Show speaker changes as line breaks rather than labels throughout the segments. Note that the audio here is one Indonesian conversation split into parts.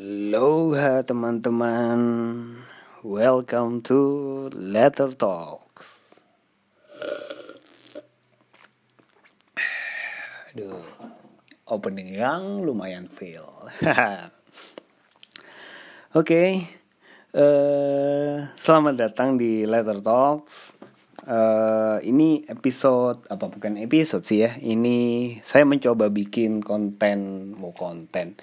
Aloha teman-teman. Welcome to Letter Talks. Aduh Opening yang lumayan feel Oke okay, uh, eh, Selamat datang di Letter Talks. Uh, Ini episode Apa bukan episode sih ya Ini saya mencoba bikin konten Mau konten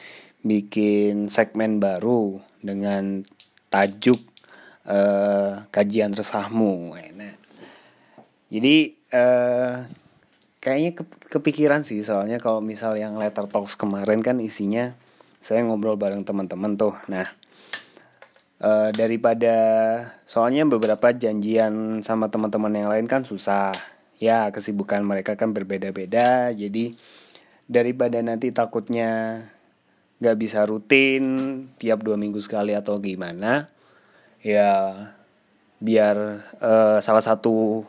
bikin segmen baru dengan tajuk uh, kajian resahmu. Nah, jadi uh, kayaknya ke kepikiran sih soalnya kalau misal yang letter talks kemarin kan isinya saya ngobrol bareng teman-teman tuh. Nah, uh, daripada soalnya beberapa janjian sama teman-teman yang lain kan susah. Ya, kesibukan mereka kan berbeda-beda. Jadi daripada nanti takutnya nggak bisa rutin tiap dua minggu sekali atau gimana ya biar uh, salah satu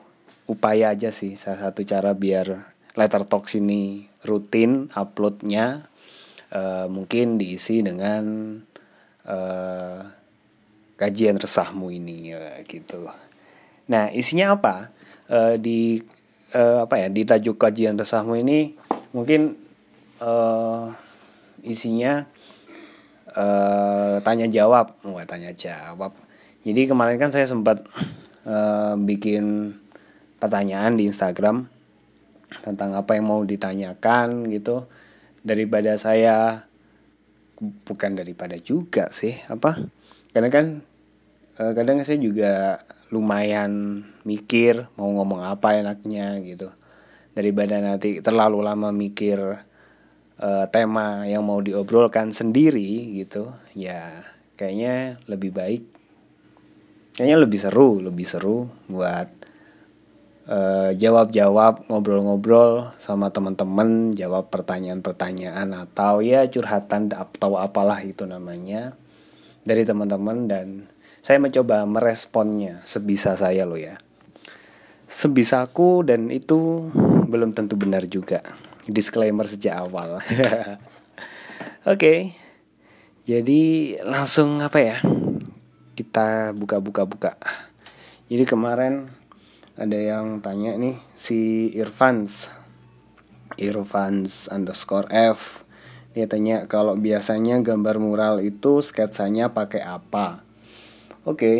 upaya aja sih salah satu cara biar letter talks ini rutin uploadnya uh, mungkin diisi dengan uh, kajian resahmu ini ya, gitu. Nah isinya apa? Uh, di uh, apa ya di tajuk kajian resahmu ini mungkin uh, isinya uh, tanya jawab. Nggak tanya jawab. Jadi kemarin kan saya sempat uh, bikin pertanyaan di Instagram tentang apa yang mau ditanyakan gitu. Daripada saya bukan daripada juga sih apa? Karena kan uh, kadang saya juga lumayan mikir mau ngomong apa enaknya gitu. Daripada nanti terlalu lama mikir uh, tema yang mau diobrolkan sendiri gitu ya kayaknya lebih baik kayaknya lebih seru lebih seru buat uh, jawab-jawab ngobrol-ngobrol sama teman-teman jawab pertanyaan-pertanyaan atau ya curhatan atau apalah itu namanya dari teman-teman. Dan saya mencoba meresponnya sebisa saya loh ya. Sebisaku dan itu belum tentu benar juga disclaimer sejak awal. Oke. okay. Jadi langsung apa ya? Kita buka-buka buka. Jadi kemarin ada yang tanya nih si Irfans Irfans underscore F dia tanya kalau biasanya gambar mural itu sketsanya pakai apa oke okay.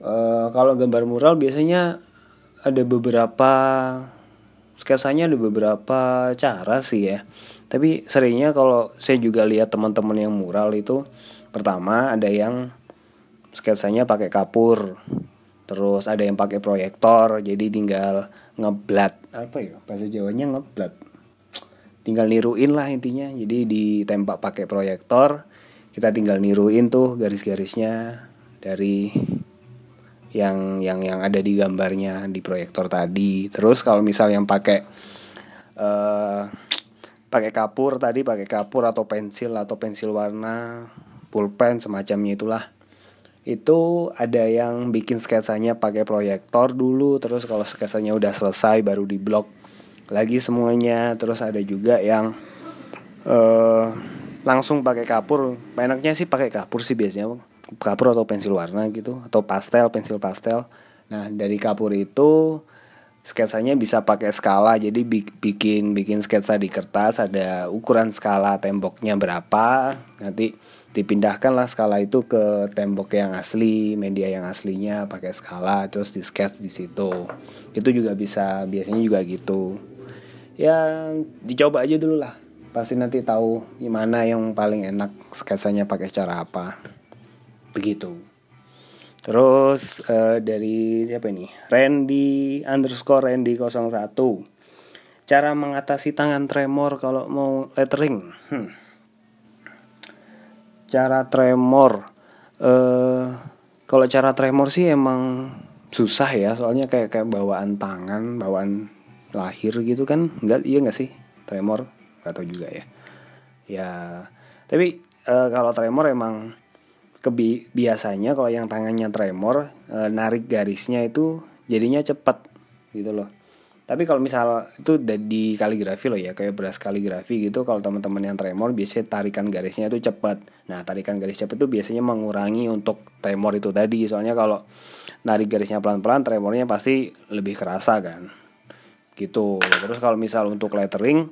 uh, eh, kalau gambar mural biasanya ada beberapa sketsanya ada beberapa cara sih ya. Tapi seringnya kalau saya juga lihat teman-teman yang mural itu pertama ada yang sketsanya pakai kapur terus ada yang pakai proyektor jadi tinggal ngeblat apa ya bahasa Jawanya ngeblat. Tinggal niruin lah intinya jadi ditembak pakai proyektor kita tinggal niruin tuh garis-garisnya dari yang yang yang ada di gambarnya di proyektor tadi. Terus kalau misal yang pakai uh, pakai kapur tadi pakai kapur atau pensil atau pensil warna pulpen semacamnya itulah. Itu ada yang bikin sketsanya pakai proyektor dulu terus kalau sketsanya udah selesai baru di blok lagi semuanya. Terus ada juga yang uh, langsung pakai kapur. Enaknya sih pakai kapur sih biasanya kapur atau pensil warna gitu atau pastel pensil pastel. Nah dari kapur itu sketsanya bisa pakai skala. Jadi bikin bikin sketsa di kertas ada ukuran skala temboknya berapa. Nanti dipindahkan lah skala itu ke tembok yang asli media yang aslinya pakai skala terus di sketch di situ. Itu juga bisa biasanya juga gitu. Ya dicoba aja dulu lah. Pasti nanti tahu gimana yang paling enak sketsanya pakai cara apa begitu. Terus uh, dari siapa ini? Randy underscore Randy 01 cara mengatasi tangan tremor kalau mau lettering. Hmm. cara tremor uh, kalau cara tremor sih emang susah ya. Soalnya kayak kayak bawaan tangan bawaan lahir gitu kan. Enggak iya nggak sih? Tremor gak tau juga ya. Ya tapi uh, kalau tremor emang kebi biasanya kalau yang tangannya tremor e, narik garisnya itu jadinya cepat gitu loh. Tapi kalau misal itu di kaligrafi loh ya kayak beras kaligrafi gitu kalau teman-teman yang tremor biasanya tarikan garisnya itu cepat nah tarikan garis cepat itu biasanya mengurangi untuk tremor itu tadi. Soalnya kalau narik garisnya pelan-pelan tremornya pasti lebih kerasa kan. Gitu. Terus kalau misal untuk lettering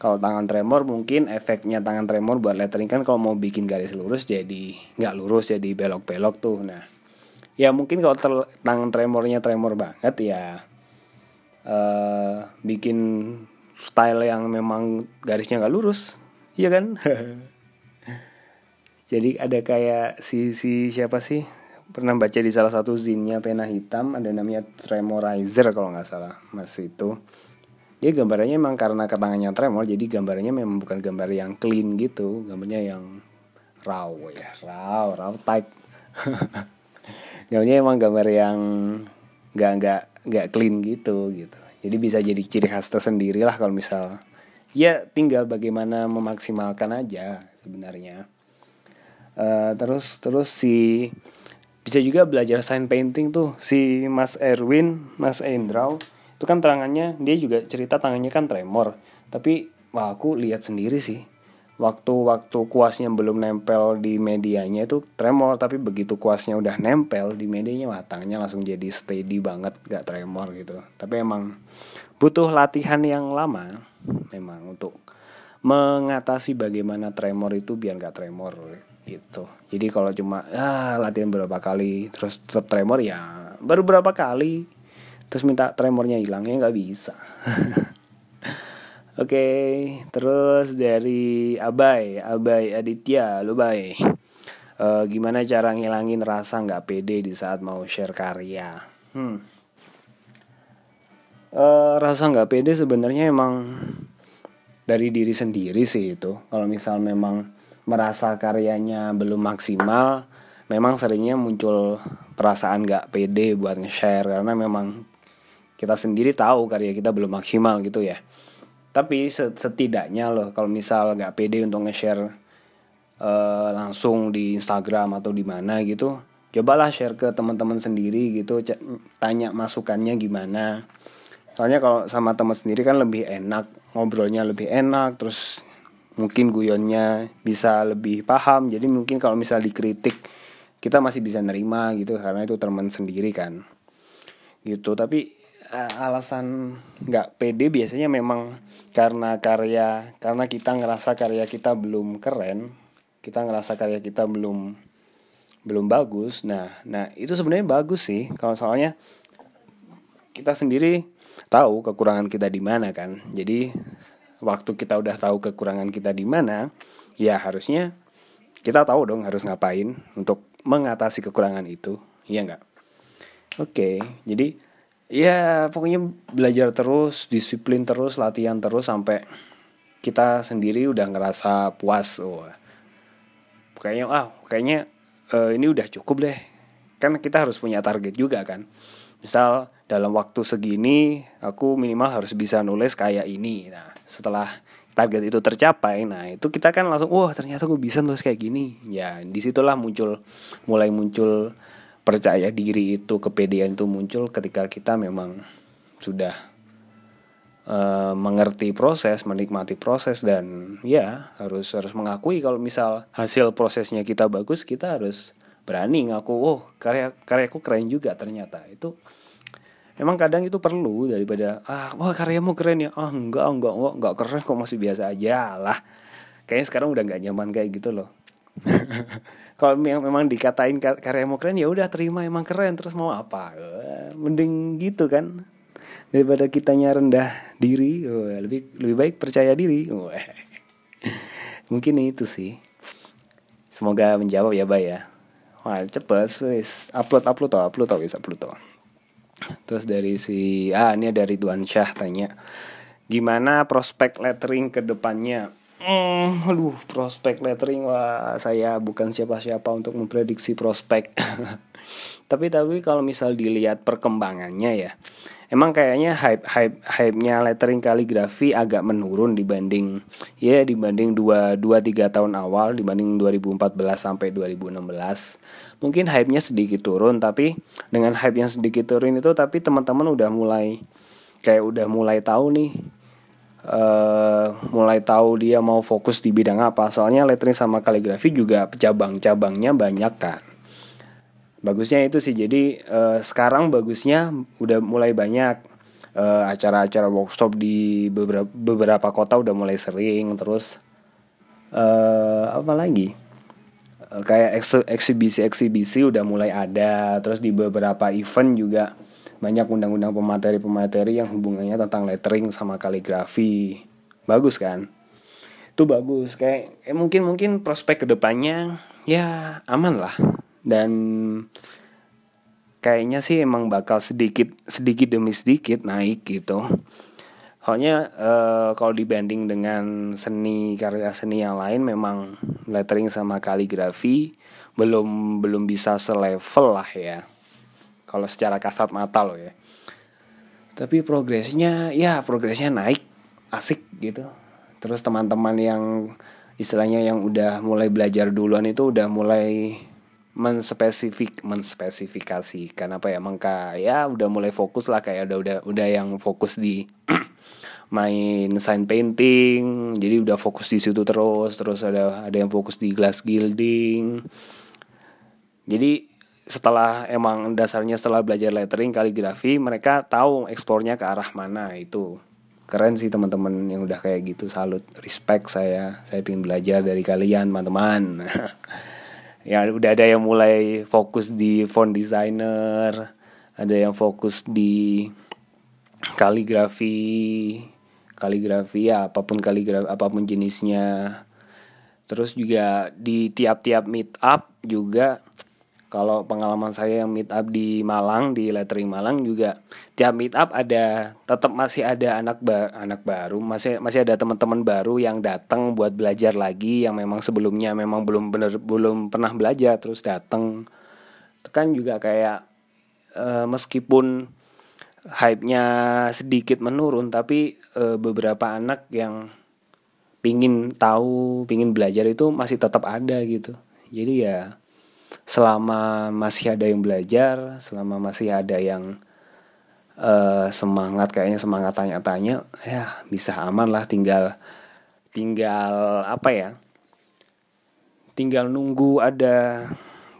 kalau tangan tremor mungkin efeknya tangan tremor buat lettering kan kalau mau bikin garis lurus jadi nggak lurus jadi belok-belok tuh. Nah ya mungkin kalau tangan tremornya tremor banget ya uh, bikin style yang memang garisnya nggak lurus iya kan? Jadi ada kayak si si siapa sih? Pernah baca di salah satu zinnya pena hitam ada namanya tremorizer kalau nggak salah mas itu dia gambarnya emang karena ketangannya tremor jadi gambarnya memang bukan gambar yang clean gitu gambarnya yang raw ya raw raw type. Gambarnya emang gambar yang nggak nggak nggak clean gitu gitu. Jadi bisa jadi ciri khas tersendiri lah kalau misal ya tinggal bagaimana memaksimalkan aja sebenarnya. Uh, terus terus si bisa juga belajar sign painting tuh si Mas Erwin Mas Endraw itu kan tangannya dia juga cerita tangannya kan tremor. Tapi wah aku lihat sendiri sih. Waktu-waktu kuasnya belum nempel di medianya itu tremor tapi begitu kuasnya udah nempel di medianya wah tangannya langsung jadi steady banget gak tremor gitu. Tapi emang butuh latihan yang lama memang untuk mengatasi bagaimana tremor itu biar gak tremor gitu. Jadi kalau cuma ah latihan berapa kali terus tetap tremor ya baru berapa kali terus minta tremornya hilang ya nggak bisa Oke, okay, terus dari Abai, Abai Aditya, lu bay. Uh, gimana cara ngilangin rasa nggak pede di saat mau share karya? Hmm. Uh, rasa nggak pede sebenarnya emang dari diri sendiri sih itu. Kalau misal memang merasa karyanya belum maksimal, memang seringnya muncul perasaan nggak pede buat nge-share karena memang kita sendiri tahu karya kita belum maksimal gitu ya. Tapi setidaknya loh kalau misal nggak pede untuk nge-share uh, langsung di Instagram atau di mana gitu cobalah share ke teman-teman sendiri gitu tanya masukannya gimana. Soalnya kalau sama teman sendiri kan lebih enak ngobrolnya lebih enak terus mungkin guyonnya bisa lebih paham. Jadi mungkin kalau misal dikritik kita masih bisa nerima gitu karena itu teman sendiri kan. Gitu tapi alasan nggak pede biasanya memang karena karya karena kita ngerasa karya kita belum keren kita ngerasa karya kita belum belum bagus. Nah nah itu sebenarnya bagus sih. Kalau soalnya kita sendiri tahu kekurangan kita di mana kan. Jadi waktu kita udah tahu kekurangan kita di mana ya harusnya kita tahu dong harus ngapain untuk mengatasi kekurangan itu. Iya nggak? Oke jadi ya pokoknya belajar terus disiplin terus latihan terus sampai kita sendiri udah ngerasa puas. Oh kayaknya ah kayaknya uh, ini udah cukup deh. Kan kita harus punya target juga kan. Misal dalam waktu segini aku minimal harus bisa nulis kayak ini. Nah setelah target itu tercapai nah itu kita kan langsung wah ternyata aku bisa nulis kayak gini. Ya di situlah muncul mulai muncul percaya diri itu kepedean itu muncul ketika kita memang sudah uh, mengerti proses menikmati proses dan ya harus harus mengakui kalau misal hasil prosesnya kita bagus kita harus berani ngaku oh karya karyaku keren juga ternyata. Itu emang kadang itu perlu daripada ah wah karyamu keren ya. Ah enggak enggak enggak enggak keren kok masih biasa aja lah. Kayaknya sekarang udah nggak nyaman kayak gitu loh kalau memang dikatain karyamu keren ya udah terima emang keren terus mau apa? Mending gitu kan. Daripada kitanya rendah diri lebih lebih baik percaya diri. Mungkin itu sih. Semoga menjawab ya bay ya. Wah cepet wis. Upload upload toh upload toh wis upload toh terus dari si ah ini dari Tuan Syah tanya gimana prospek lettering ke depannya Hmm, aduh, prospek lettering wah saya bukan siapa-siapa untuk memprediksi prospek. tapi tapi kalau misal dilihat perkembangannya ya, emang kayaknya hype hype hype-nya lettering kaligrafi agak menurun dibanding ya dibanding dua dua tiga tahun awal dibanding 2014 sampai 2016. Mungkin hype-nya sedikit turun tapi dengan hype yang sedikit turun itu tapi teman-teman udah mulai kayak udah mulai tahu nih uh, mulai tahu dia mau fokus di bidang apa. Soalnya lettering sama kaligrafi juga cabang-cabangnya banyak kan bagusnya itu sih. Jadi uh, sekarang bagusnya udah mulai banyak. Acara acara-acara workshop di beberapa beberapa kota udah mulai sering. Terus uh, apa lagi? Uh, kayak eksibisi-eksibisi udah mulai ada. Terus di beberapa event juga banyak undang-undang pemateri-pemateri yang hubungannya tentang lettering sama kaligrafi. Bagus kan? Itu bagus. Kayak eh, mungkin mungkin prospek ke depannya ya aman lah. Dan kayaknya sih emang bakal sedikit sedikit demi sedikit naik gitu. Soalnya uh, kalau dibanding dengan seni karya seni yang lain memang lettering sama kaligrafi belum belum bisa selevel lah ya kalau secara kasat mata loh ya. Tapi progresnya ya progresnya naik asik gitu. Terus teman-teman yang istilahnya yang udah mulai belajar duluan itu udah mulai menspesifik menspesifikasikan apa ya mengka ya udah mulai fokus lah kayak udah udah udah yang fokus di main sign painting jadi udah fokus di situ terus terus ada ada yang fokus di glass gilding. Jadi setelah emang dasarnya setelah belajar lettering kaligrafi mereka tahu ekspornya ke arah mana itu. Keren sih teman-teman yang udah kayak gitu salut respect saya. Saya ingin belajar dari kalian teman-teman. Ya udah ada yang mulai fokus di font designer ada yang fokus di kaligrafi kaligrafi ya apa pun kaligrafi apa pun jenisnya. Terus juga di tiap-tiap meet up juga kalau pengalaman saya yang meet up di Malang di lettering Malang juga tiap meet up ada tetap masih ada anak ba anak baru masih masih ada teman-teman baru yang datang buat belajar lagi yang memang sebelumnya memang belum bener belum pernah belajar terus datang kan juga kayak uh, meskipun hype-nya sedikit menurun tapi uh, beberapa anak yang pingin tahu pingin belajar itu masih tetap ada gitu. Jadi ya selama masih ada yang belajar selama masih ada yang uh, semangat kayaknya semangat tanya-tanya ya bisa aman lah tinggal tinggal apa ya tinggal nunggu ada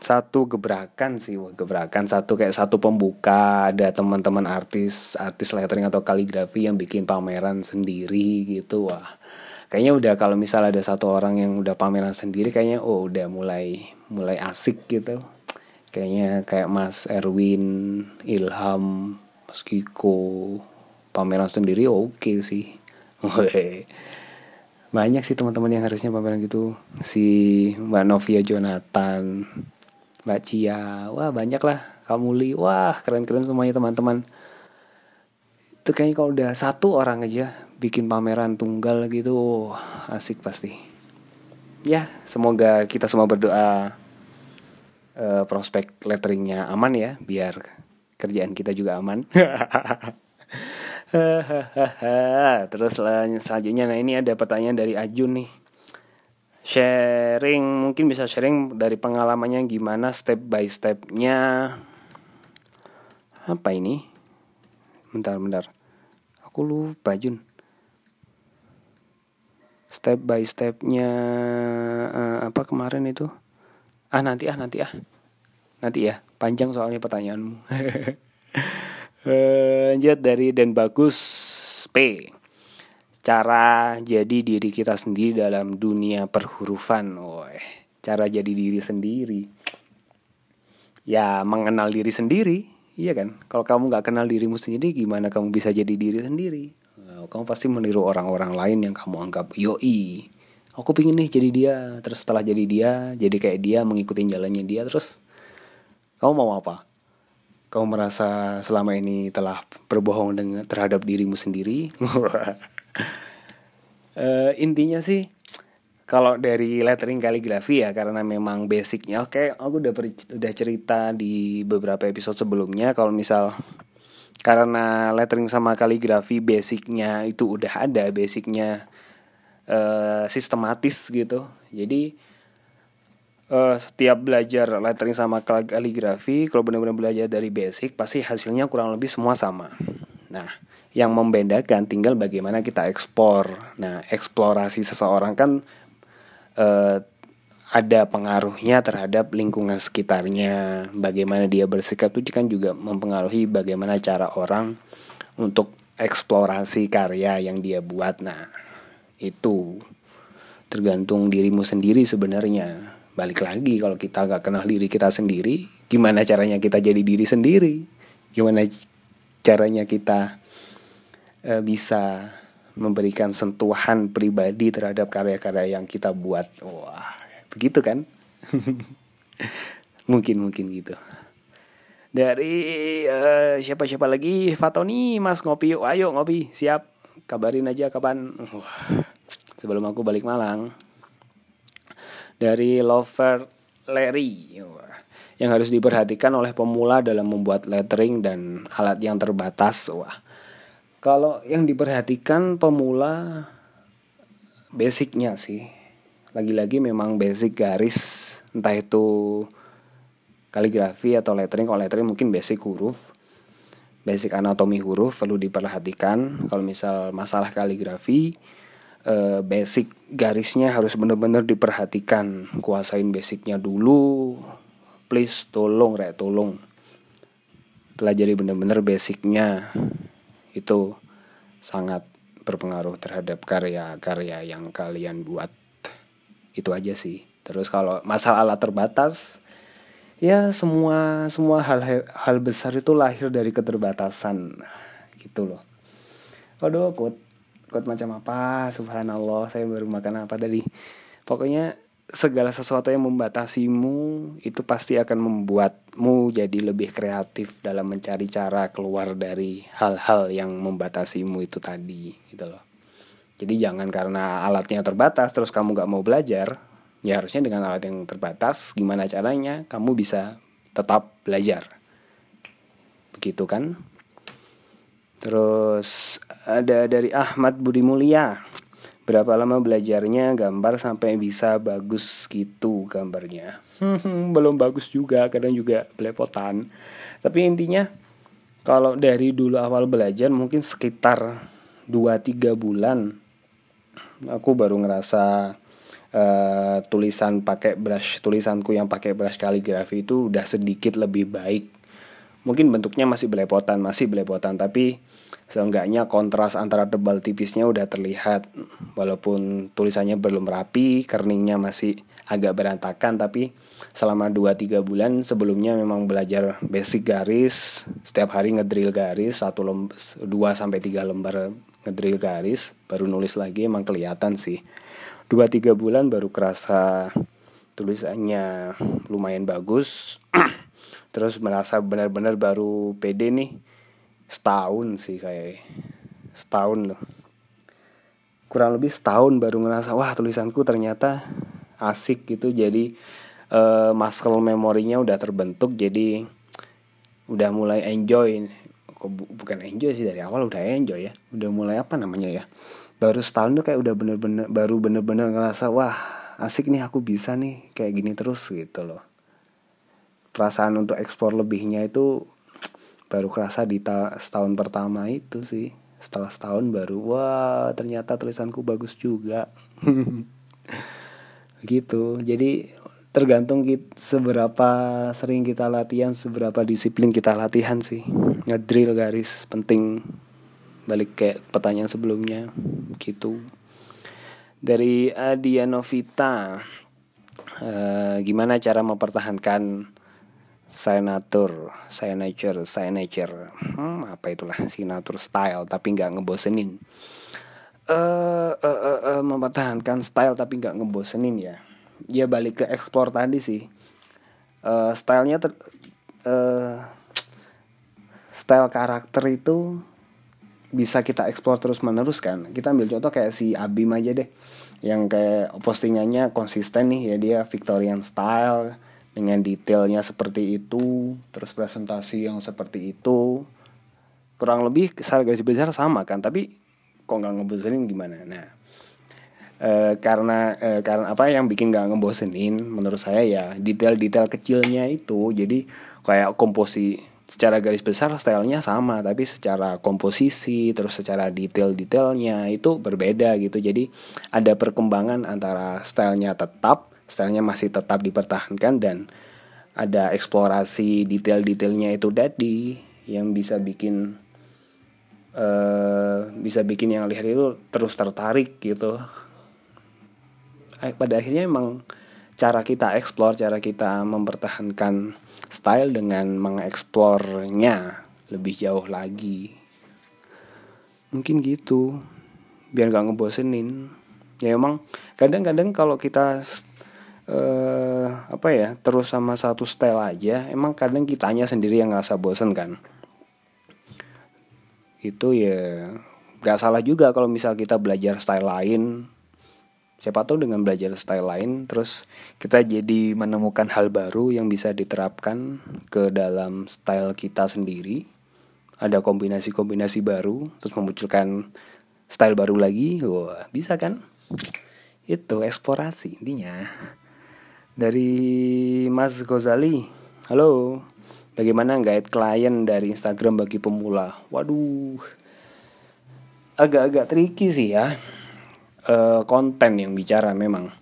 satu gebrakan sih gebrakan satu kayak satu pembuka ada teman-teman artis artis lettering atau kaligrafi yang bikin pameran sendiri gitu wah. Kayaknya udah kalau misal ada satu orang yang udah pameran sendiri kayaknya oh udah mulai mulai asik gitu. Kayaknya kayak Mas Erwin Ilham Mas Kiko pameran sendiri oke okay sih banyak sih teman-teman yang harusnya pameran gitu. Si Mbak Novia Jonathan Mbak Cia wah banyak lah. Kamuli wah keren-keren semuanya teman-teman. Itu kayaknya kalau udah satu orang aja bikin pameran tunggal gitu asik pasti. Ya semoga kita semua berdoa uh, prospek letteringnya aman ya biar kerjaan kita juga aman. Terus selanjutnya nah ini ada pertanyaan dari Ajun nih. Sharing mungkin bisa sharing dari pengalamannya gimana step by stepnya. Apa ini? Bentar bentar. Aku lupa Jun. Step by stepnya uh, apa kemarin itu ah nanti ah nanti ah. Nanti ya panjang soalnya pertanyaanmu. Uh, lanjut dari dan bagus P. Cara jadi diri kita sendiri dalam dunia perhurufan Woy, cara jadi diri sendiri. Ya mengenal diri sendiri iya kan? Kalau kamu nggak kenal dirimu sendiri gimana kamu bisa jadi diri sendiri? Kamu pasti meniru orang-orang lain yang kamu anggap yoi aku pingin nih jadi dia. Terus setelah jadi dia jadi kayak dia mengikuti jalannya dia terus kamu mau apa? Kamu merasa selama ini telah berbohong dengan terhadap dirimu sendiri? Uh, intinya sih kalau dari lettering kaligrafi ya karena memang basicnya oke okay, aku udah udah cerita di beberapa episode sebelumnya kalau misal karena lettering sama kaligrafi basicnya itu udah ada basicnya uh, sistematis gitu. Jadi uh, setiap belajar lettering sama kaligrafi kalau benar-benar belajar dari basic pasti hasilnya kurang lebih semua sama. Nah yang membedakan tinggal bagaimana kita ekspor nah eksplorasi seseorang kan eh, ada pengaruhnya terhadap lingkungan sekitarnya. Bagaimana dia bersikap itu kan juga mempengaruhi bagaimana cara orang untuk eksplorasi karya yang dia buat. Nah itu. Tergantung dirimu sendiri sebenarnya. Balik lagi kalau kita nggak kenal diri kita sendiri gimana caranya kita jadi diri sendiri? Gimana caranya kita e, bisa memberikan sentuhan pribadi terhadap karya-karya yang kita buat? Wah begitu kan? Mungkin mungkin gitu. Dari uh, siapa siapa lagi? Fatoni Mas ngopi. Yuk ayo ngopi. Siap kabarin aja kapan. Sebelum aku balik Malang. Dari Lover Larry. Yang harus diperhatikan oleh pemula dalam membuat lettering dan alat yang terbatas. Wah kalau yang diperhatikan pemula basicnya sih. Lagi-lagi memang basic garis entah itu kaligrafi atau lettering. Kalau lettering mungkin basic huruf basic anatomi huruf perlu diperhatikan. Kalau misal masalah kaligrafi eh, basic garisnya harus benar-benar diperhatikan. Kuasain basicnya dulu please tolong rek tolong. Pelajari benar-benar basicnya. Itu sangat berpengaruh terhadap karya-karya yang kalian buat. Itu aja sih. Terus kalau masalah alat terbatas ya semua semua hal hal besar itu lahir dari keterbatasan. Gitu loh. Waduh quote quote macam apa? Subhanallah saya baru makan apa tadi? Pokoknya segala sesuatu yang membatasimu itu pasti akan membuatmu jadi lebih kreatif dalam mencari cara keluar dari hal-hal yang membatasimu itu tadi gitu loh. Jadi jangan karena alatnya terbatas terus kamu gak mau belajar, ya harusnya dengan alat yang terbatas gimana caranya kamu bisa tetap belajar. Begitu kan? Terus ada dari Ahmad Budi Mulia. Berapa lama belajarnya gambar sampai bisa bagus gitu gambarnya? Belum bagus juga, kadang juga belepotan. Tapi intinya kalau dari dulu awal belajar mungkin sekitar 2-3 bulan aku baru ngerasa uh, tulisan pakai brush tulisanku yang pakai brush kaligrafi itu udah sedikit lebih baik. Mungkin bentuknya masih belepotan masih belepotan tapi seenggaknya kontras antara tebal tipisnya udah terlihat. Walaupun tulisannya belum rapi kerningnya masih agak berantakan tapi selama 2-3 bulan sebelumnya memang belajar basic garis setiap hari ngedrill garis satu 2 sampai 3 lembar ngedrill garis baru nulis lagi emang kelihatan sih dua tiga bulan baru kerasa tulisannya. Lumayan bagus. Terus merasa benar-benar baru pede nih. Setahun sih kayak setahun loh. Kurang lebih setahun baru ngerasa wah tulisanku ternyata asik gitu. Jadi uh, muscle memorinya udah terbentuk. Jadi udah mulai enjoy. Kok bu bukan enjoy sih dari awal udah enjoy ya. Udah mulai apa namanya ya baru setahun tuh kayak udah bener-bener baru bener-bener ngerasa wah asik nih aku bisa nih kayak gini terus gitu loh. Perasaan untuk ekspor lebihnya itu baru kerasa di ta setahun pertama itu sih. Setelah setahun baru wah ternyata tulisanku bagus juga. Gitu. Jadi tergantung kita, seberapa sering kita latihan seberapa disiplin kita latihan sih. Ngedrill garis penting balik kayak pertanyaan sebelumnya gitu. Dari Adia Novita uh, gimana cara mempertahankan signature signature signature? Hmm, apa itulah signature style tapi nggak ngebosenin. Uh, uh, uh, uh, mempertahankan style tapi nggak ngebosenin ya? Ya balik ke ekspor tadi sih. Uh, stylenya ter, uh, style karakter itu bisa kita ekspor terus menerus kan. Kita ambil contoh kayak si Abim aja deh yang kayak postingannya konsisten nih ya dia Victorian style dengan detailnya seperti itu terus presentasi yang seperti itu. Kurang lebih secara garis besar sama kan tapi kok nggak ngebosenin gimana? Nah e, karena e, karena apa yang bikin nggak ngebosenin menurut saya ya detail-detail kecilnya itu. Jadi kayak komposi secara garis besar stylenya sama tapi secara komposisi terus secara detail-detailnya itu berbeda gitu. Jadi ada perkembangan antara stylenya tetap stylenya masih tetap dipertahankan dan ada eksplorasi detail-detailnya itu tadi yang bisa bikin uh, bisa bikin yang lihat itu terus tertarik gitu. Pada akhirnya emang cara kita explore, cara kita mempertahankan style dengan mengeksplornya lebih jauh lagi. Mungkin gitu. Biar gak ngebosenin. Ya emang kadang-kadang kalau kita uh, apa ya terus sama satu style aja, emang kadang kitanya sendiri yang ngerasa bosen kan. Itu ya gak salah juga kalau misal kita belajar style lain siapa tahu dengan belajar style lain terus kita jadi menemukan hal baru yang bisa diterapkan ke dalam style kita sendiri. Ada kombinasi-kombinasi baru terus memunculkan style baru lagi. Wah bisa kan? Itu eksplorasi intinya. Dari Mas Gozali halo bagaimana guide klien dari Instagram bagi pemula? Waduh agak-agak tricky sih ya uh, konten yang bicara memang.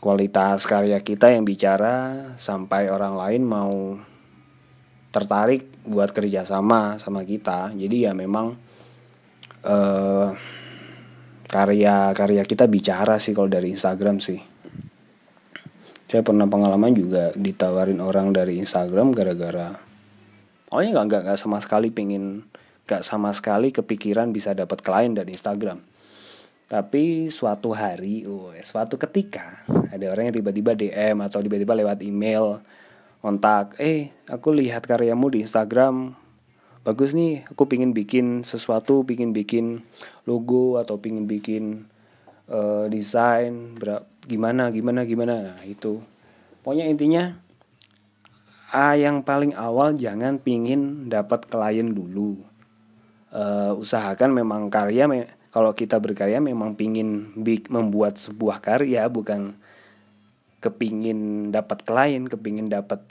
Kualitas karya kita yang bicara sampai orang lain mau tertarik buat kerjasama sama kita. Jadi ya memang uh, karya-karya kita bicara sih kalau dari Instagram sih. Saya pernah pengalaman juga ditawarin orang dari Instagram gara-gara pokoknya nggak nggak sama sekali pengen nggak sama sekali kepikiran bisa dapat klien dari Instagram tapi suatu hari, suatu ketika ada orang yang tiba-tiba DM atau tiba-tiba lewat email kontak, eh aku lihat karyamu di Instagram bagus nih, aku pingin bikin sesuatu, pingin bikin logo atau pingin bikin uh, desain, gimana gimana gimana, nah itu. Pokoknya intinya ah, yang paling awal jangan pingin dapat klien dulu. Uh, usahakan memang karya me kalau kita berkarya memang pingin membuat sebuah karya bukan kepingin dapat klien kepingin dapat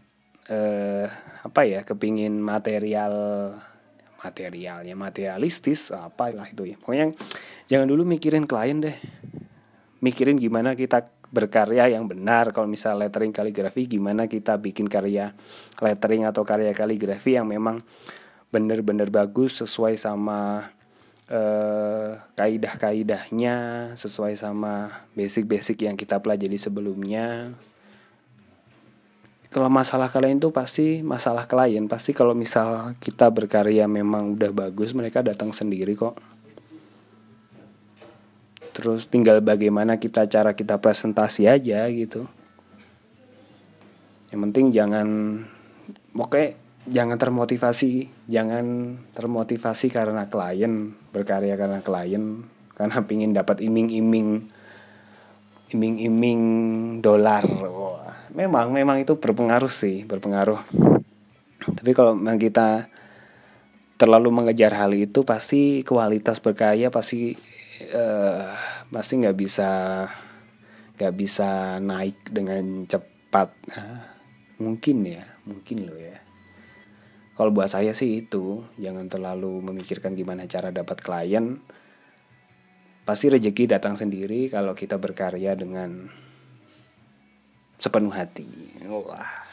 eh, apa ya kepingin material materialnya materialistis apa lah itu ya. Pokoknya jangan dulu mikirin klien deh. Mikirin gimana kita berkarya yang benar. Kalau misal lettering kaligrafi gimana kita bikin karya lettering atau karya kaligrafi yang memang bener-bener bagus sesuai sama eh, kaidah-kaidahnya sesuai sama basic-basic yang kita pelajari sebelumnya. Kalau masalah kalian itu pasti masalah klien, pasti kalau misal kita berkarya memang udah bagus, mereka datang sendiri kok. Terus tinggal bagaimana kita cara kita presentasi aja gitu. Yang penting jangan oke jangan termotivasi jangan termotivasi karena klien berkarya karena klien karena pingin dapat iming-iming iming-iming dolar. Memang memang itu berpengaruh sih berpengaruh. Tapi kalau memang kita terlalu mengejar hal itu pasti kualitas berkarya pasti uh, pasti nggak bisa nggak bisa naik dengan cepat. Nah, mungkin ya mungkin loh ya kalau buat saya sih itu, jangan terlalu memikirkan gimana cara dapat klien. Pasti rezeki datang sendiri kalau kita berkarya dengan sepenuh hati. Wah.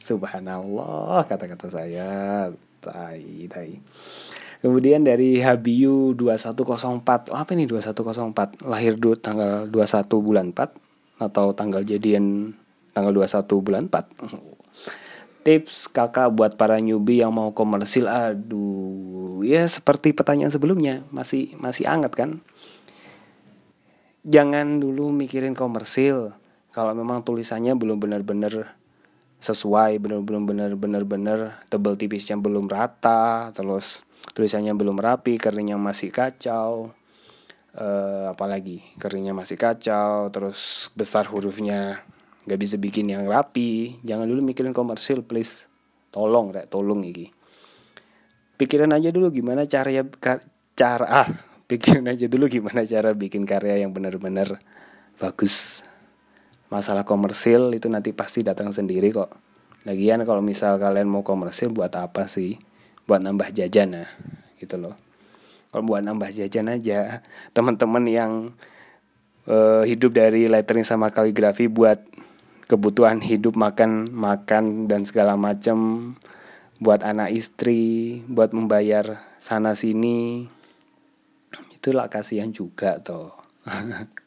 Subhanallah kata-kata saya. Tai, tai. Kemudian dari Habiu 2104. Oh, apa ini 2104? Lahir du, tanggal 21 bulan 4 atau tanggal jadian tanggal 21 bulan 4 tips kakak buat para newbie yang mau komersil? Aduh ya seperti pertanyaan sebelumnya masih masih anget kan? Jangan dulu mikirin komersil. Kalau memang tulisannya belum benar-benar sesuai belum belum benar benar benar tebel tipisnya belum rata terus tulisannya belum rapi keringnya masih kacau uh, apalagi keringnya masih kacau terus besar hurufnya nggak bisa bikin yang rapi. Jangan dulu mikirin komersil please. Tolong rek. Tolong iki. Pikirin aja dulu gimana cara ya cara ah pikirin aja dulu gimana cara bikin karya yang benar-benar bagus. Masalah komersil itu nanti pasti datang sendiri kok. Lagian kalau misal kalian mau komersil buat apa sih? Buat nambah jajan nah gitu loh. Kalau buat nambah jajan aja teman-teman yang uh, hidup dari lettering sama kaligrafi buat kebutuhan hidup makan makan dan segala macam buat anak istri buat membayar sana sini itulah kasihan juga toh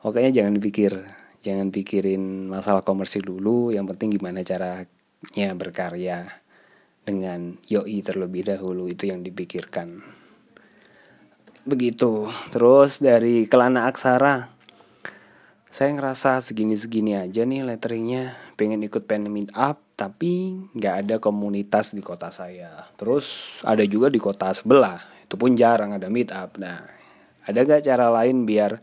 Pokoknya jangan dipikir, jangan pikirin masalah komersil dulu. Yang penting gimana caranya berkarya dengan yoi terlebih dahulu itu yang dipikirkan. Begitu. Terus dari Kelana Aksara, saya ngerasa segini-segini aja nih letteringnya. Pengen ikut pen meet up, tapi nggak ada komunitas di kota saya. Terus ada juga di kota sebelah. Itu pun jarang ada meet up. Nah, ada gak cara lain biar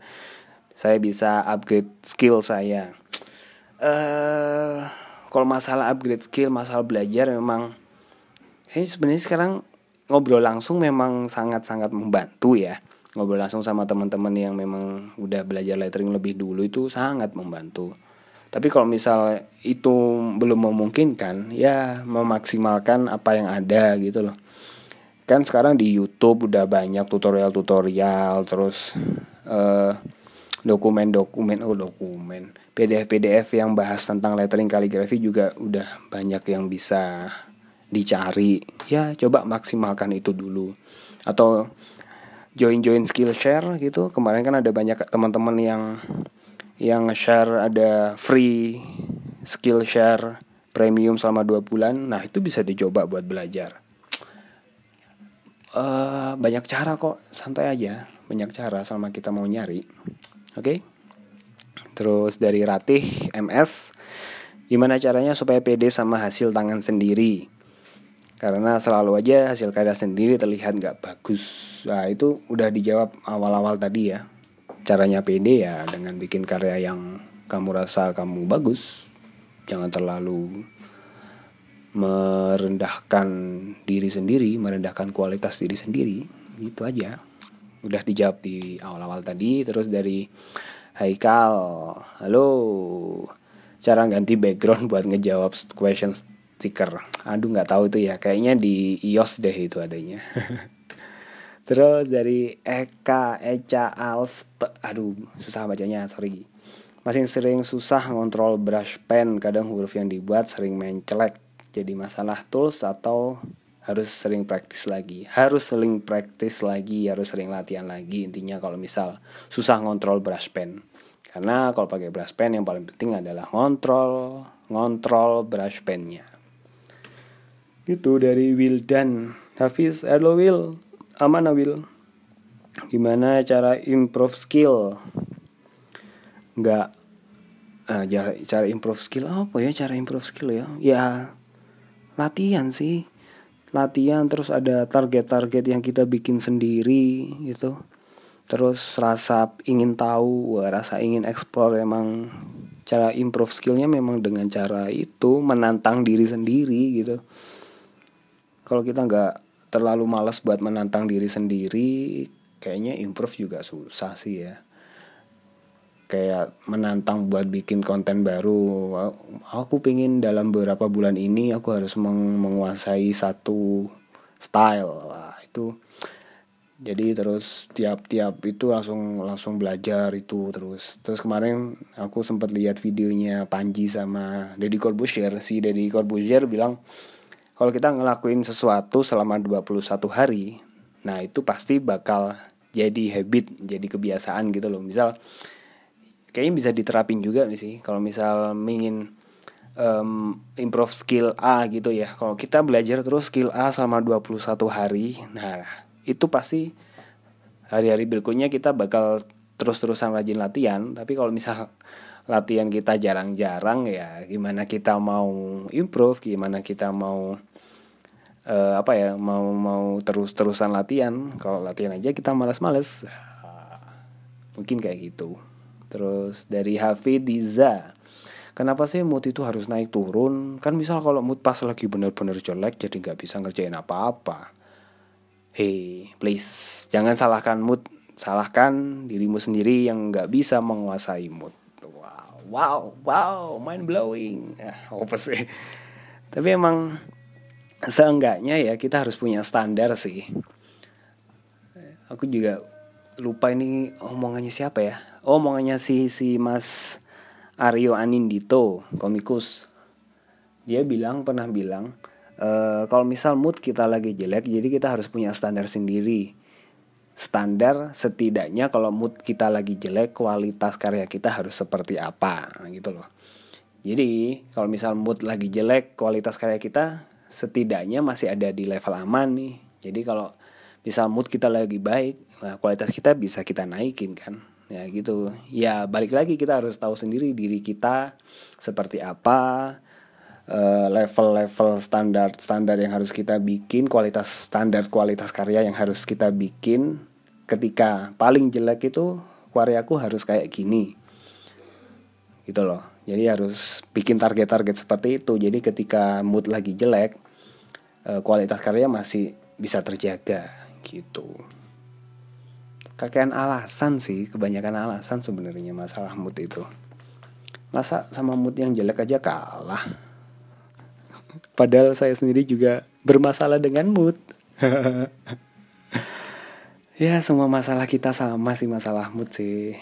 saya bisa upgrade skill saya uh, kalau masalah upgrade skill masalah belajar memang saya sebenarnya sekarang ngobrol langsung memang sangat-sangat membantu ya ngobrol langsung sama teman-teman yang memang udah belajar lettering lebih dulu itu sangat membantu. Tapi kalau misal itu belum memungkinkan ya memaksimalkan apa yang ada gitu loh. Kan sekarang di YouTube udah banyak tutorial-tutorial terus uh, dokumen-dokumen oh dokumen. PDF-PDF yang bahas tentang lettering kaligrafi juga udah banyak yang bisa dicari. Ya coba maksimalkan itu dulu. Atau join-join Skillshare gitu kemarin kan ada banyak teman-teman yang yang share ada free Skillshare premium selama dua bulan nah itu bisa dicoba buat belajar uh, banyak cara kok santai aja banyak cara selama kita mau nyari Oke. Okay? Terus dari Ratih MS, gimana caranya supaya pede sama hasil tangan sendiri? Karena selalu aja hasil karya sendiri terlihat nggak bagus. Nah itu udah dijawab awal-awal tadi ya. Caranya pede ya dengan bikin karya yang kamu rasa kamu bagus. Jangan terlalu merendahkan diri sendiri, merendahkan kualitas diri sendiri. Gitu aja udah dijawab di awal-awal tadi terus dari Haikal halo cara ganti background buat ngejawab question sticker aduh nggak tahu itu ya. Kayaknya di iOS deh itu adanya. Terus dari Eka Eca Alst. Aduh susah bacanya sorry. Masih sering susah ngontrol brush pen. Kadang huruf yang dibuat sering mencelek jadi masalah tools atau harus sering praktis lagi. Harus sering praktis lagi harus sering latihan lagi. Intinya kalau misal susah ngontrol brush pen. Karena kalau pakai brush pen yang paling penting adalah ngontrol ngontrol brush pennya itu dari Will dan. Hafiz hello Will. Aman Will? Gimana cara improve skill? Nggak. Uh, cara cara improve skill apa ya? Cara improve skill ya? Ya latihan sih. Latihan terus ada target-target yang kita bikin sendiri gitu. Terus rasa ingin tahu rasa ingin explore emang cara improve skillnya memang dengan cara itu menantang diri sendiri gitu kalau kita nggak terlalu malas buat menantang diri sendiri kayaknya improve juga susah sih ya. Kayak menantang buat bikin konten baru. Aku pingin dalam beberapa bulan ini aku harus meng menguasai satu style. Wah, itu jadi terus tiap-tiap itu langsung langsung belajar itu terus. Terus kemarin aku sempat lihat videonya Panji sama Deddy Corbuzier. Si Deddy Corbuzier bilang kalau kita ngelakuin sesuatu selama 21 hari nah itu pasti bakal jadi habit jadi kebiasaan gitu loh. Misal kayaknya bisa diterapin juga sih? Kalau misal ingin um, improve skill A gitu ya. Kalau kita belajar terus skill A selama 21 hari nah itu pasti hari-hari berikutnya kita bakal terus-terusan rajin latihan. Tapi kalau misal latihan kita jarang-jarang ya gimana kita mau improve gimana kita mau uh, apa ya mau mau terus-terusan latihan kalau latihan aja kita malas-males mungkin kayak gitu Terus dari Hafidiza Kenapa sih mood itu harus naik turun? Kan misal kalau mood pas lagi bener-bener jelek jadi nggak bisa ngerjain apa-apa. Hey, please jangan salahkan mood, salahkan dirimu sendiri yang nggak bisa menguasai mood. Wow. wow wow mind blowing ya apa sih? Tapi emang seenggaknya ya kita harus punya standar sih. Aku juga lupa ini omongannya siapa ya. Oh, omongannya si si mas Aryo Anindito komikus. Dia bilang pernah bilang e, kalau misal mood kita lagi jelek jadi kita harus punya standar sendiri standar setidaknya kalau mood kita lagi jelek kualitas karya kita harus seperti apa gitu loh. Jadi kalau misal mood lagi jelek kualitas karya kita setidaknya masih ada di level aman nih. Jadi kalau misal mood kita lagi baik nah kualitas kita bisa kita naikin kan. Ya gitu. Ya balik lagi kita harus tahu sendiri diri kita seperti apa eh, level-level standar standar yang harus kita bikin kualitas standar kualitas karya yang harus kita bikin ketika paling jelek itu karyaku harus kayak gini. Gitu loh. Jadi harus bikin target-target seperti itu. Jadi ketika mood lagi jelek eh, kualitas karya masih bisa terjaga. Gitu. Kakean alasan sih kebanyakan alasan sebenarnya masalah mood itu. Masa sama mood yang jelek aja kalah? Padahal saya sendiri juga bermasalah dengan mood ya semua masalah kita sama sih masalah mood sih.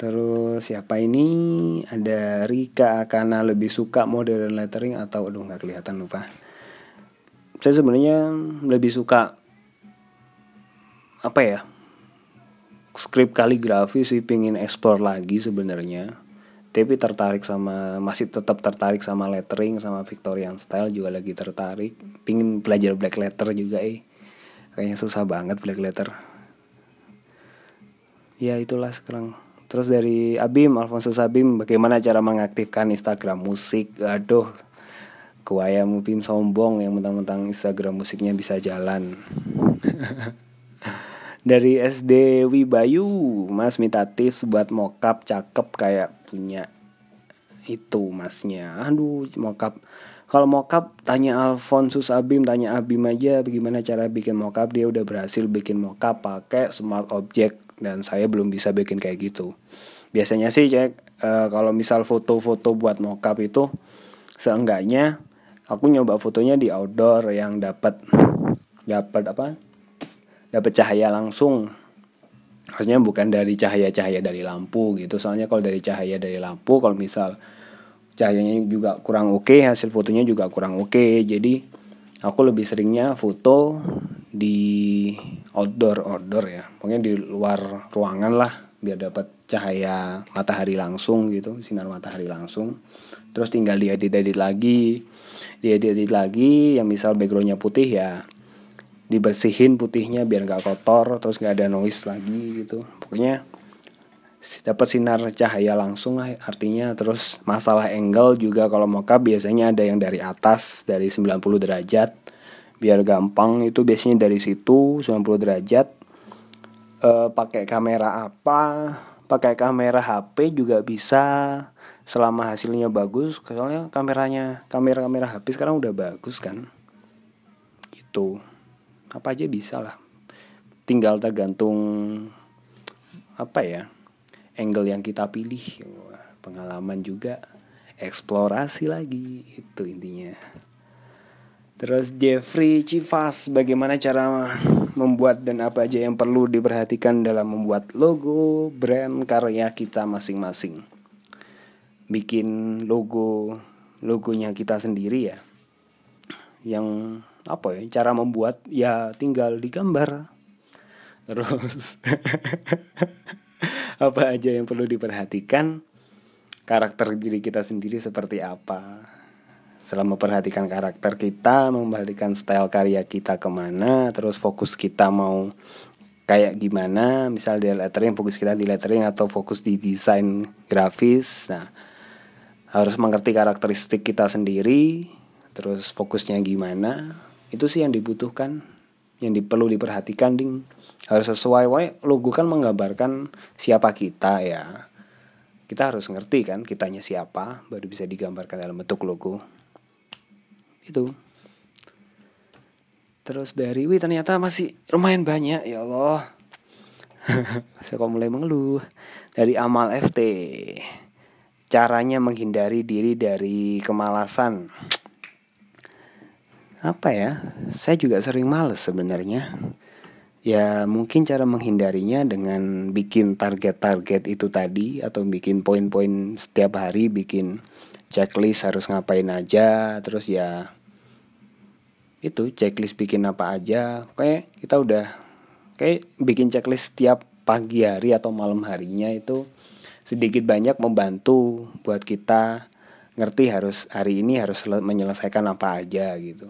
Terus siapa ini? Ada Rika karena lebih suka modern lettering atau aduh nggak kelihatan lupa. Saya sebenarnya lebih suka apa ya skrip kaligrafi sih pingin explore lagi sebenarnya. Tapi tertarik sama masih tetap tertarik sama lettering sama Victorian style juga lagi tertarik. Pingin belajar black letter juga eh kayaknya susah banget black letter ya itulah sekarang. Terus dari Abim Alfonso Sabim bagaimana cara mengaktifkan Instagram musik? Aduh kuaya mupim sombong yang mentang-mentang Instagram musiknya bisa jalan. Dari SD Wibayu Mas minta tips buat mokap cakep kayak punya itu masnya. Aduh mokap kalau mokap tanya Alfonsus Abim tanya Abim aja bagaimana cara bikin mokap dia udah berhasil bikin mokap pakai smart object dan saya belum bisa bikin kayak gitu. Biasanya sih cek uh, kalau misal foto-foto buat mokap itu seenggaknya aku nyoba fotonya di outdoor yang dapat dapat apa? Dapat cahaya langsung. Maksudnya bukan dari cahaya-cahaya dari lampu gitu. Soalnya kalau dari cahaya dari lampu kalau misal cahayanya juga kurang oke okay, hasil fotonya juga kurang oke. Okay. jadi aku lebih seringnya foto di outdoor outdoor ya. Pokoknya di luar ruangan lah biar dapat cahaya matahari langsung gitu sinar matahari langsung. Terus tinggal diedit-edit lagi diedit-edit lagi yang misal backgroundnya putih ya dibersihin putihnya biar nggak kotor terus nggak ada noise lagi gitu. Pokoknya dapat sinar cahaya langsung lah artinya terus masalah angle juga kalau mocha biasanya ada yang dari atas dari 90 derajat. Biar gampang itu biasanya dari situ 90 derajat. E, pakai kamera apa? Pakai kamera HP juga bisa selama hasilnya bagus soalnya kameranya kamera kamera HP sekarang udah bagus kan? Gitu. Apa aja bisa lah. Tinggal tergantung apa ya angle yang kita pilih. Pengalaman juga eksplorasi lagi itu intinya. Terus Jeffrey Chivas bagaimana cara membuat dan apa aja yang perlu diperhatikan dalam membuat logo brand karya kita masing-masing? Bikin logo logonya kita sendiri ya. Yang apa ya cara membuat ya tinggal digambar. Terus apa aja yang perlu diperhatikan? Karakter diri kita sendiri seperti apa? Selama memperhatikan karakter kita memperhatikan style karya kita ke mana terus fokus kita mau kayak gimana misal di lettering fokus kita di lettering atau fokus di desain grafis. Nah harus mengerti karakteristik kita sendiri terus fokusnya gimana? Itu sih yang dibutuhkan yang perlu diperhatikan ding harus sesuai. Logo kan menggambarkan siapa kita ya. Kita harus ngerti kan kitanya siapa baru bisa digambarkan dalam bentuk logo. Itu. Terus dari wih ternyata masih lumayan banyak. Ya Allah. Saya kok mulai mengeluh? Dari amal FT caranya menghindari diri dari kemalasan. Apa ya? Saya juga sering males sebenarnya ya mungkin cara menghindarinya dengan bikin target-target itu tadi atau bikin poin-poin setiap hari bikin checklist harus ngapain aja terus ya itu checklist bikin apa aja. Kayak kita udah kayak bikin checklist setiap pagi hari atau malam harinya itu sedikit banyak membantu buat kita ngerti harus hari ini harus menyelesaikan apa aja gitu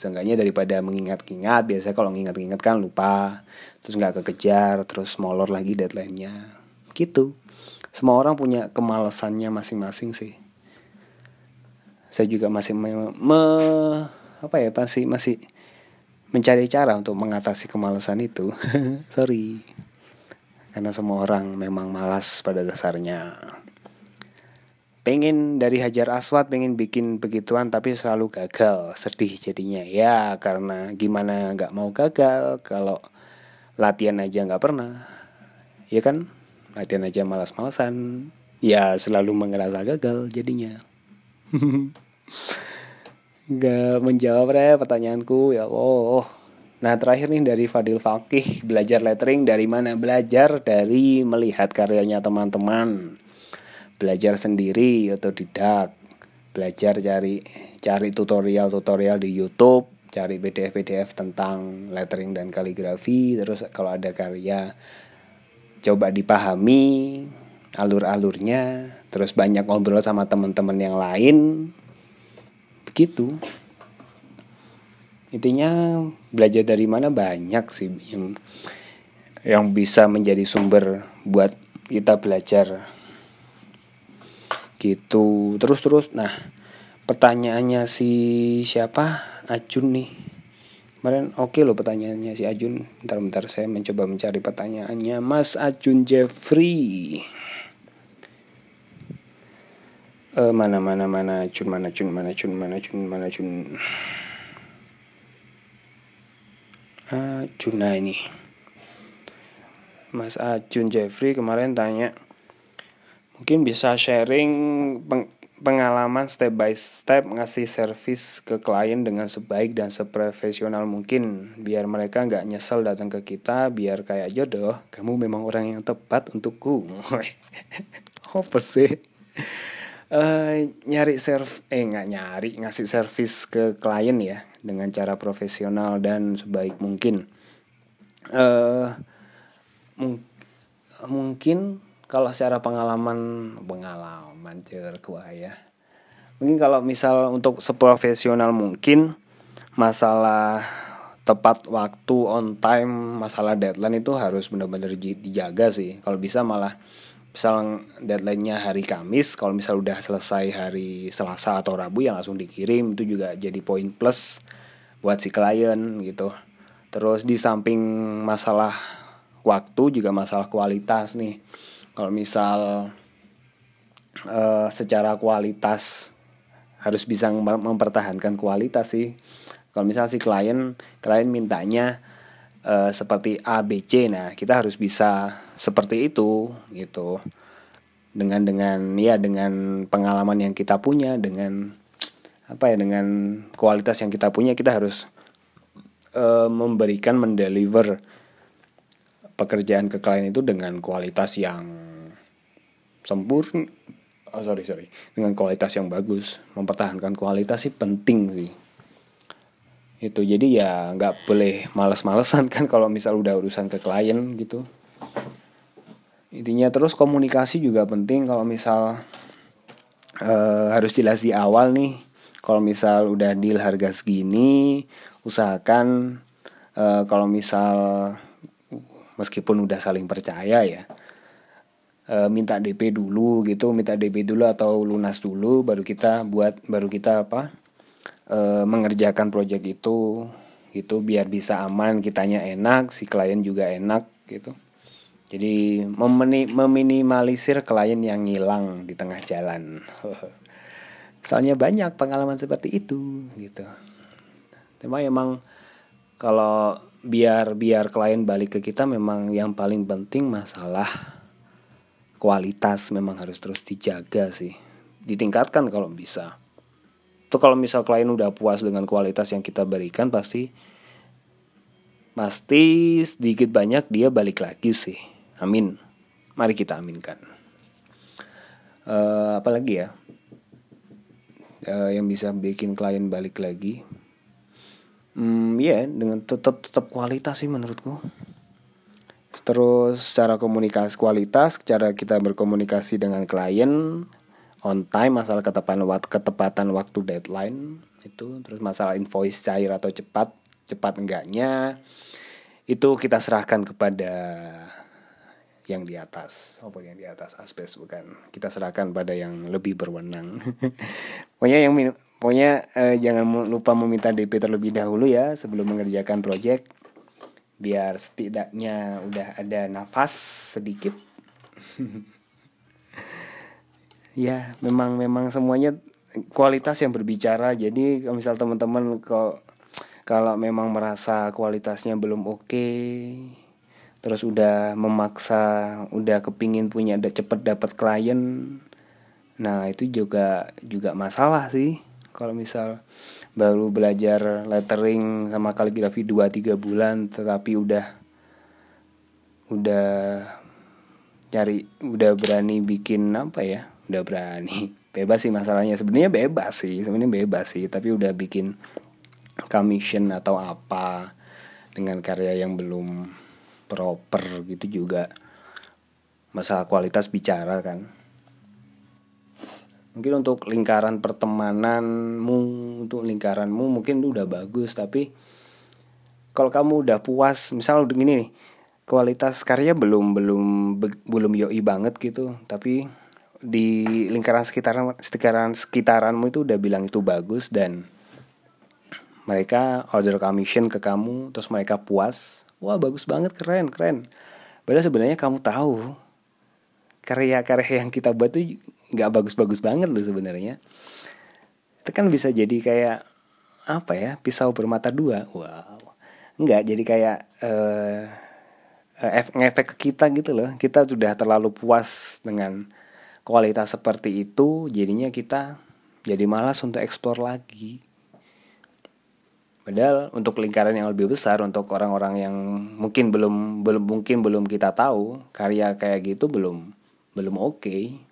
seenggaknya daripada mengingat-ingat biasanya kalau mengingat-ingat kan lupa terus nggak kekejar terus molor lagi deadline-nya. Gitu. Semua orang punya kemalasannya masing-masing sih. Saya juga masih me, me apa ya pasti masih mencari cara untuk mengatasi kemalasan itu. Sorry. Karena semua orang memang malas pada dasarnya pengen dari Hajar Aswad pengen bikin begituan tapi selalu gagal sedih jadinya. Ya karena gimana nggak mau gagal kalau latihan aja nggak pernah. Ya kan? Latihan aja malas-malasan. Ya selalu mengerasa gagal jadinya. Gak menjawab ya pertanyaanku. Ya Allah. Nah terakhir nih dari Fadil Fakih Belajar lettering dari mana? Belajar dari melihat karyanya teman-teman Belajar sendiri atau tidak Belajar cari cari tutorial-tutorial di Youtube Cari PDF-PDF tentang lettering dan kaligrafi Terus kalau ada karya Coba dipahami alur-alurnya Terus banyak ngobrol sama teman-teman yang lain begitu. Intinya belajar dari mana? Banyak sih yang yang bisa menjadi sumber buat kita belajar gitu. Terus terus. Nah pertanyaannya si siapa? Ajun nih. Kemarin oke okay loh pertanyaannya si Ajun. Bentar-bentar saya mencoba mencari pertanyaannya. Mas Ajun Jeffrey. Uh, mana mana mana? Cun mana cun mana cun mana cun mana cun uh, Cuna ini. Mas Ajun Jeffrey kemarin tanya mungkin bisa sharing peng pengalaman step by step ngasih service ke klien dengan sebaik dan seprofesional mungkin. Biar mereka nggak nyesel datang ke kita biar kayak jodoh kamu memang orang yang tepat untukku. Apa sih? Uh, nyari serv eh nggak nyari ngasih servis ke klien ya dengan cara profesional dan sebaik mungkin. Uh, mung mungkin kalau secara pengalaman pengalaman cer ya mungkin kalau misal untuk seprofesional mungkin masalah tepat waktu on time masalah deadline itu harus benar-benar dijaga sih. Kalau bisa malah misal deadline-nya hari Kamis kalau misal udah selesai hari Selasa atau Rabu yang langsung dikirim. Itu juga jadi poin plus buat si klien gitu. Terus di samping masalah waktu juga masalah kualitas nih kalau misal uh, secara kualitas harus bisa mempertahankan kualitas sih. Kalau misal si klien klien mintanya uh, seperti A B C nah kita harus bisa seperti itu gitu. Dengan dengan ya dengan pengalaman yang kita punya dengan apa ya dengan kualitas yang kita punya kita harus uh, memberikan mendeliver pekerjaan ke klien itu dengan kualitas yang sempurna. Oh, sorry sorry. Dengan kualitas yang bagus. Mempertahankan kualitas sih penting sih. Itu jadi ya nggak boleh males-malesan kan kalau misal udah urusan ke klien gitu. Intinya terus komunikasi juga penting kalau misal uh, harus jelas di awal nih. Kalau misal udah deal harga segini usahakan uh, kalau misal meskipun udah saling percaya ya uh, minta DP dulu gitu minta DP dulu atau lunas dulu baru kita buat baru kita apa uh, mengerjakan project itu itu biar bisa aman kitanya enak si klien juga enak gitu jadi meminimalisir klien yang ngilang di tengah jalan. Soalnya banyak pengalaman seperti itu gitu. Tema emang kalau biar biar klien balik ke kita memang yang paling penting masalah kualitas memang harus terus dijaga sih. Ditingkatkan kalau bisa. Itu kalau misal klien udah puas dengan kualitas yang kita berikan pasti pasti sedikit banyak dia balik lagi sih. Amin. Mari kita aminkan. Uh, apalagi ya? Uh, yang bisa bikin klien balik lagi hmm, ya yeah, dengan tetap tetap kualitas sih menurutku. Terus cara komunikasi kualitas cara kita berkomunikasi dengan klien on time masalah ketepatan waktu ketepatan waktu deadline itu terus masalah invoice cair atau cepat cepat enggaknya itu kita serahkan kepada yang di atas apa yang di atas aspek bukan. Kita serahkan pada yang lebih berwenang. Pokoknya yang pokoknya eh, jangan lupa meminta DP terlebih dahulu ya sebelum mengerjakan project. Biar setidaknya udah ada nafas sedikit. Ya memang memang semuanya kualitas yang berbicara. Jadi kalau misal teman-teman kok kalau memang merasa kualitasnya belum oke okay, terus udah memaksa udah kepingin punya ada cepet dapat klien nah itu juga juga masalah sih kalau misal baru belajar lettering sama kaligrafi 2-3 bulan tetapi udah udah cari udah berani bikin apa ya udah berani. Bebas sih masalahnya. Sebenarnya bebas sih sebenarnya bebas sih. Tapi udah bikin commission atau apa dengan karya yang belum proper gitu juga. Masalah kualitas bicara kan mungkin untuk lingkaran pertemananmu untuk lingkaranmu mungkin udah bagus tapi kalau kamu udah puas misal udah gini nih kualitas karya belum belum belum yoi banget gitu tapi di lingkaran sekitaran sekitaran sekitaranmu itu udah bilang itu bagus dan mereka order commission ke kamu terus mereka puas wah bagus banget keren keren. Padahal sebenarnya kamu tahu karya-karya yang kita buat tuh nggak bagus-bagus banget loh sebenarnya itu kan bisa jadi kayak apa ya pisau bermata dua wow nggak jadi kayak uh, ngefek ke kita gitu loh kita sudah terlalu puas dengan kualitas seperti itu jadinya kita jadi malas untuk eksplor lagi Padahal untuk lingkaran yang lebih besar untuk orang-orang yang mungkin belum belum mungkin belum kita tahu karya kayak gitu belum belum oke. Okay.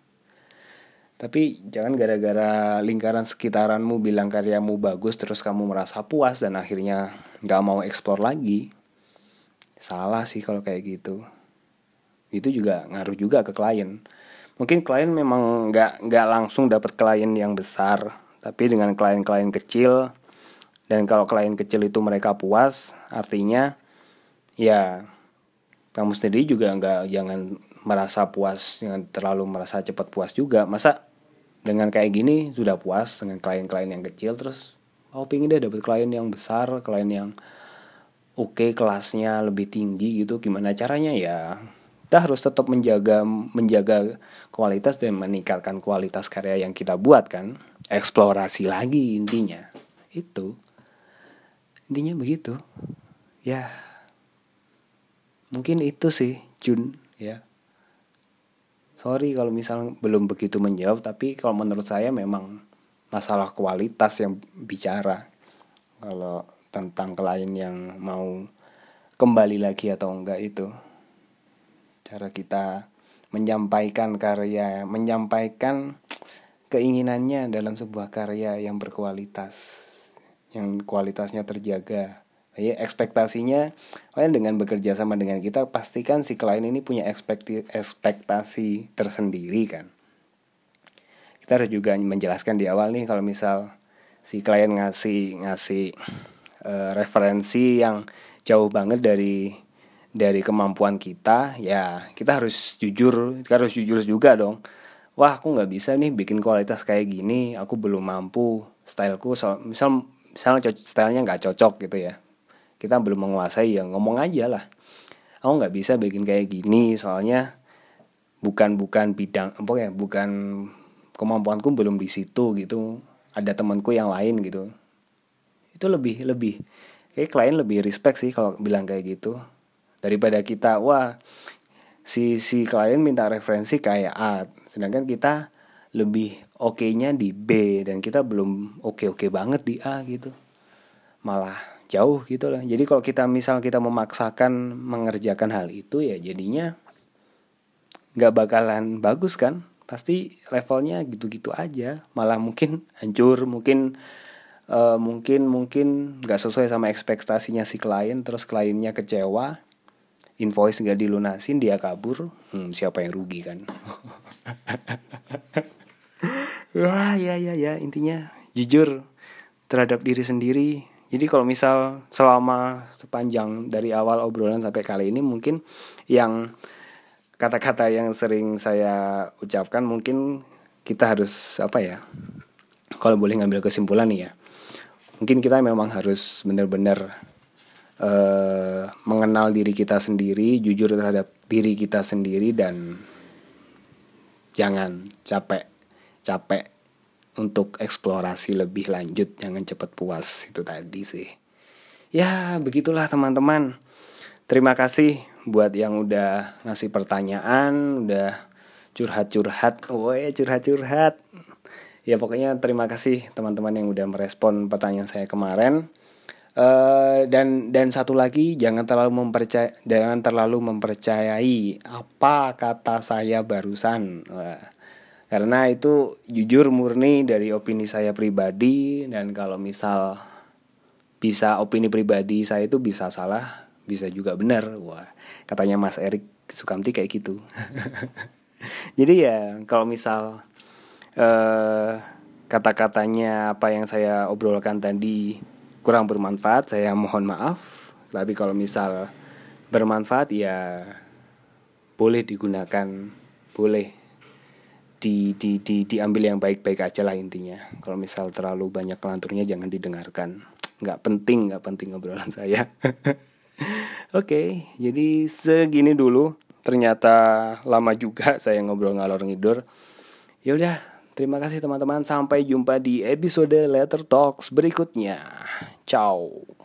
Tapi jangan gara-gara lingkaran sekitaranmu bilang karyamu bagus terus kamu merasa puas dan akhirnya nggak mau eksplor lagi. Salah sih kalau kayak gitu. Itu juga ngaruh juga ke klien. Mungkin klien memang nggak nggak langsung dapat klien yang besar, tapi dengan klien-klien kecil dan kalau klien kecil itu mereka puas artinya ya kamu sendiri juga nggak jangan merasa puas jangan terlalu merasa cepat puas juga masa dengan kayak gini sudah puas dengan klien-klien yang kecil terus oh pingin deh dapat klien yang besar klien yang oke okay, kelasnya lebih tinggi gitu. Gimana caranya? Ya kita harus tetap menjaga menjaga kualitas dan meningkatkan kualitas karya yang kita buat kan. Eksplorasi lagi intinya. Itu. Intinya begitu. Ya. Mungkin itu sih Jun. Ya sorry kalau misal belum begitu menjawab tapi kalau menurut saya memang masalah kualitas yang bicara. Kalau tentang klien yang mau kembali lagi atau enggak itu cara kita menyampaikan karya menyampaikan keinginannya dalam sebuah karya yang berkualitas yang kualitasnya terjaga ya ekspektasinya kalian dengan bekerja sama dengan kita pastikan si klien ini punya ekspekti, ekspektasi tersendiri kan. Kita harus juga menjelaskan di awal nih kalau misal si klien ngasih ngasih uh, referensi yang jauh banget dari dari kemampuan kita ya kita harus jujur kita harus jujur juga dong. Wah aku nggak bisa nih bikin kualitas kayak gini aku belum mampu styleku so, misal misalnya stylenya nggak cocok gitu ya kita belum menguasai ya ngomong aja lah. Aku nggak bisa bikin kayak gini soalnya bukan bukan bidang ya bukan kemampuanku belum di situ gitu. Ada temanku yang lain gitu. Itu lebih lebih kayak klien lebih respect sih kalau bilang kayak gitu. Daripada kita wah si si klien minta referensi kayak A sedangkan kita lebih oke-nya di B dan kita belum oke-oke banget di A gitu. Malah jauh gitu lah jadi kalau kita misal kita memaksakan mengerjakan hal itu ya jadinya nggak bakalan bagus kan? Pasti levelnya gitu-gitu aja. Malah mungkin hancur mungkin uh, mungkin mungkin nggak sesuai sama ekspektasinya si klien terus kliennya kecewa invoice nggak dilunasin dia kabur hmm, siapa yang rugi kan? Wah ya ya ya. Intinya jujur terhadap diri sendiri jadi kalau misal selama sepanjang dari awal obrolan sampai kali ini mungkin yang kata-kata yang sering saya ucapkan mungkin kita harus apa ya kalau boleh ngambil kesimpulan nih ya mungkin kita memang harus benar-benar uh, mengenal diri kita sendiri jujur terhadap diri kita sendiri dan jangan capek capek untuk eksplorasi lebih lanjut jangan cepat puas itu tadi sih ya begitulah teman-teman terima kasih buat yang udah ngasih pertanyaan, udah curhat-curhat, woi curhat-curhat. Ya pokoknya terima kasih teman-teman yang udah merespon pertanyaan saya kemarin. Uh, dan dan satu lagi jangan terlalu mempercaya jangan terlalu mempercayai apa kata saya barusan. Wah, karena itu jujur murni dari opini saya pribadi dan kalau misal bisa opini pribadi saya itu bisa salah bisa juga benar. Wah katanya Mas Erik Sukamti kayak gitu. Jadi ya kalau misal uh, kata-katanya apa yang saya obrolkan tadi kurang bermanfaat saya mohon maaf. Tapi kalau misal bermanfaat ya boleh digunakan boleh di, di, di diambil yang baik-baik aja lah intinya kalau misal terlalu banyak kelanturnya jangan didengarkan nggak penting nggak penting obrolan saya Oke, jadi segini dulu. Ternyata lama juga saya ngobrol ngalor ngidur. Ya udah, terima kasih teman-teman. Sampai jumpa di episode Letter Talks berikutnya. Ciao.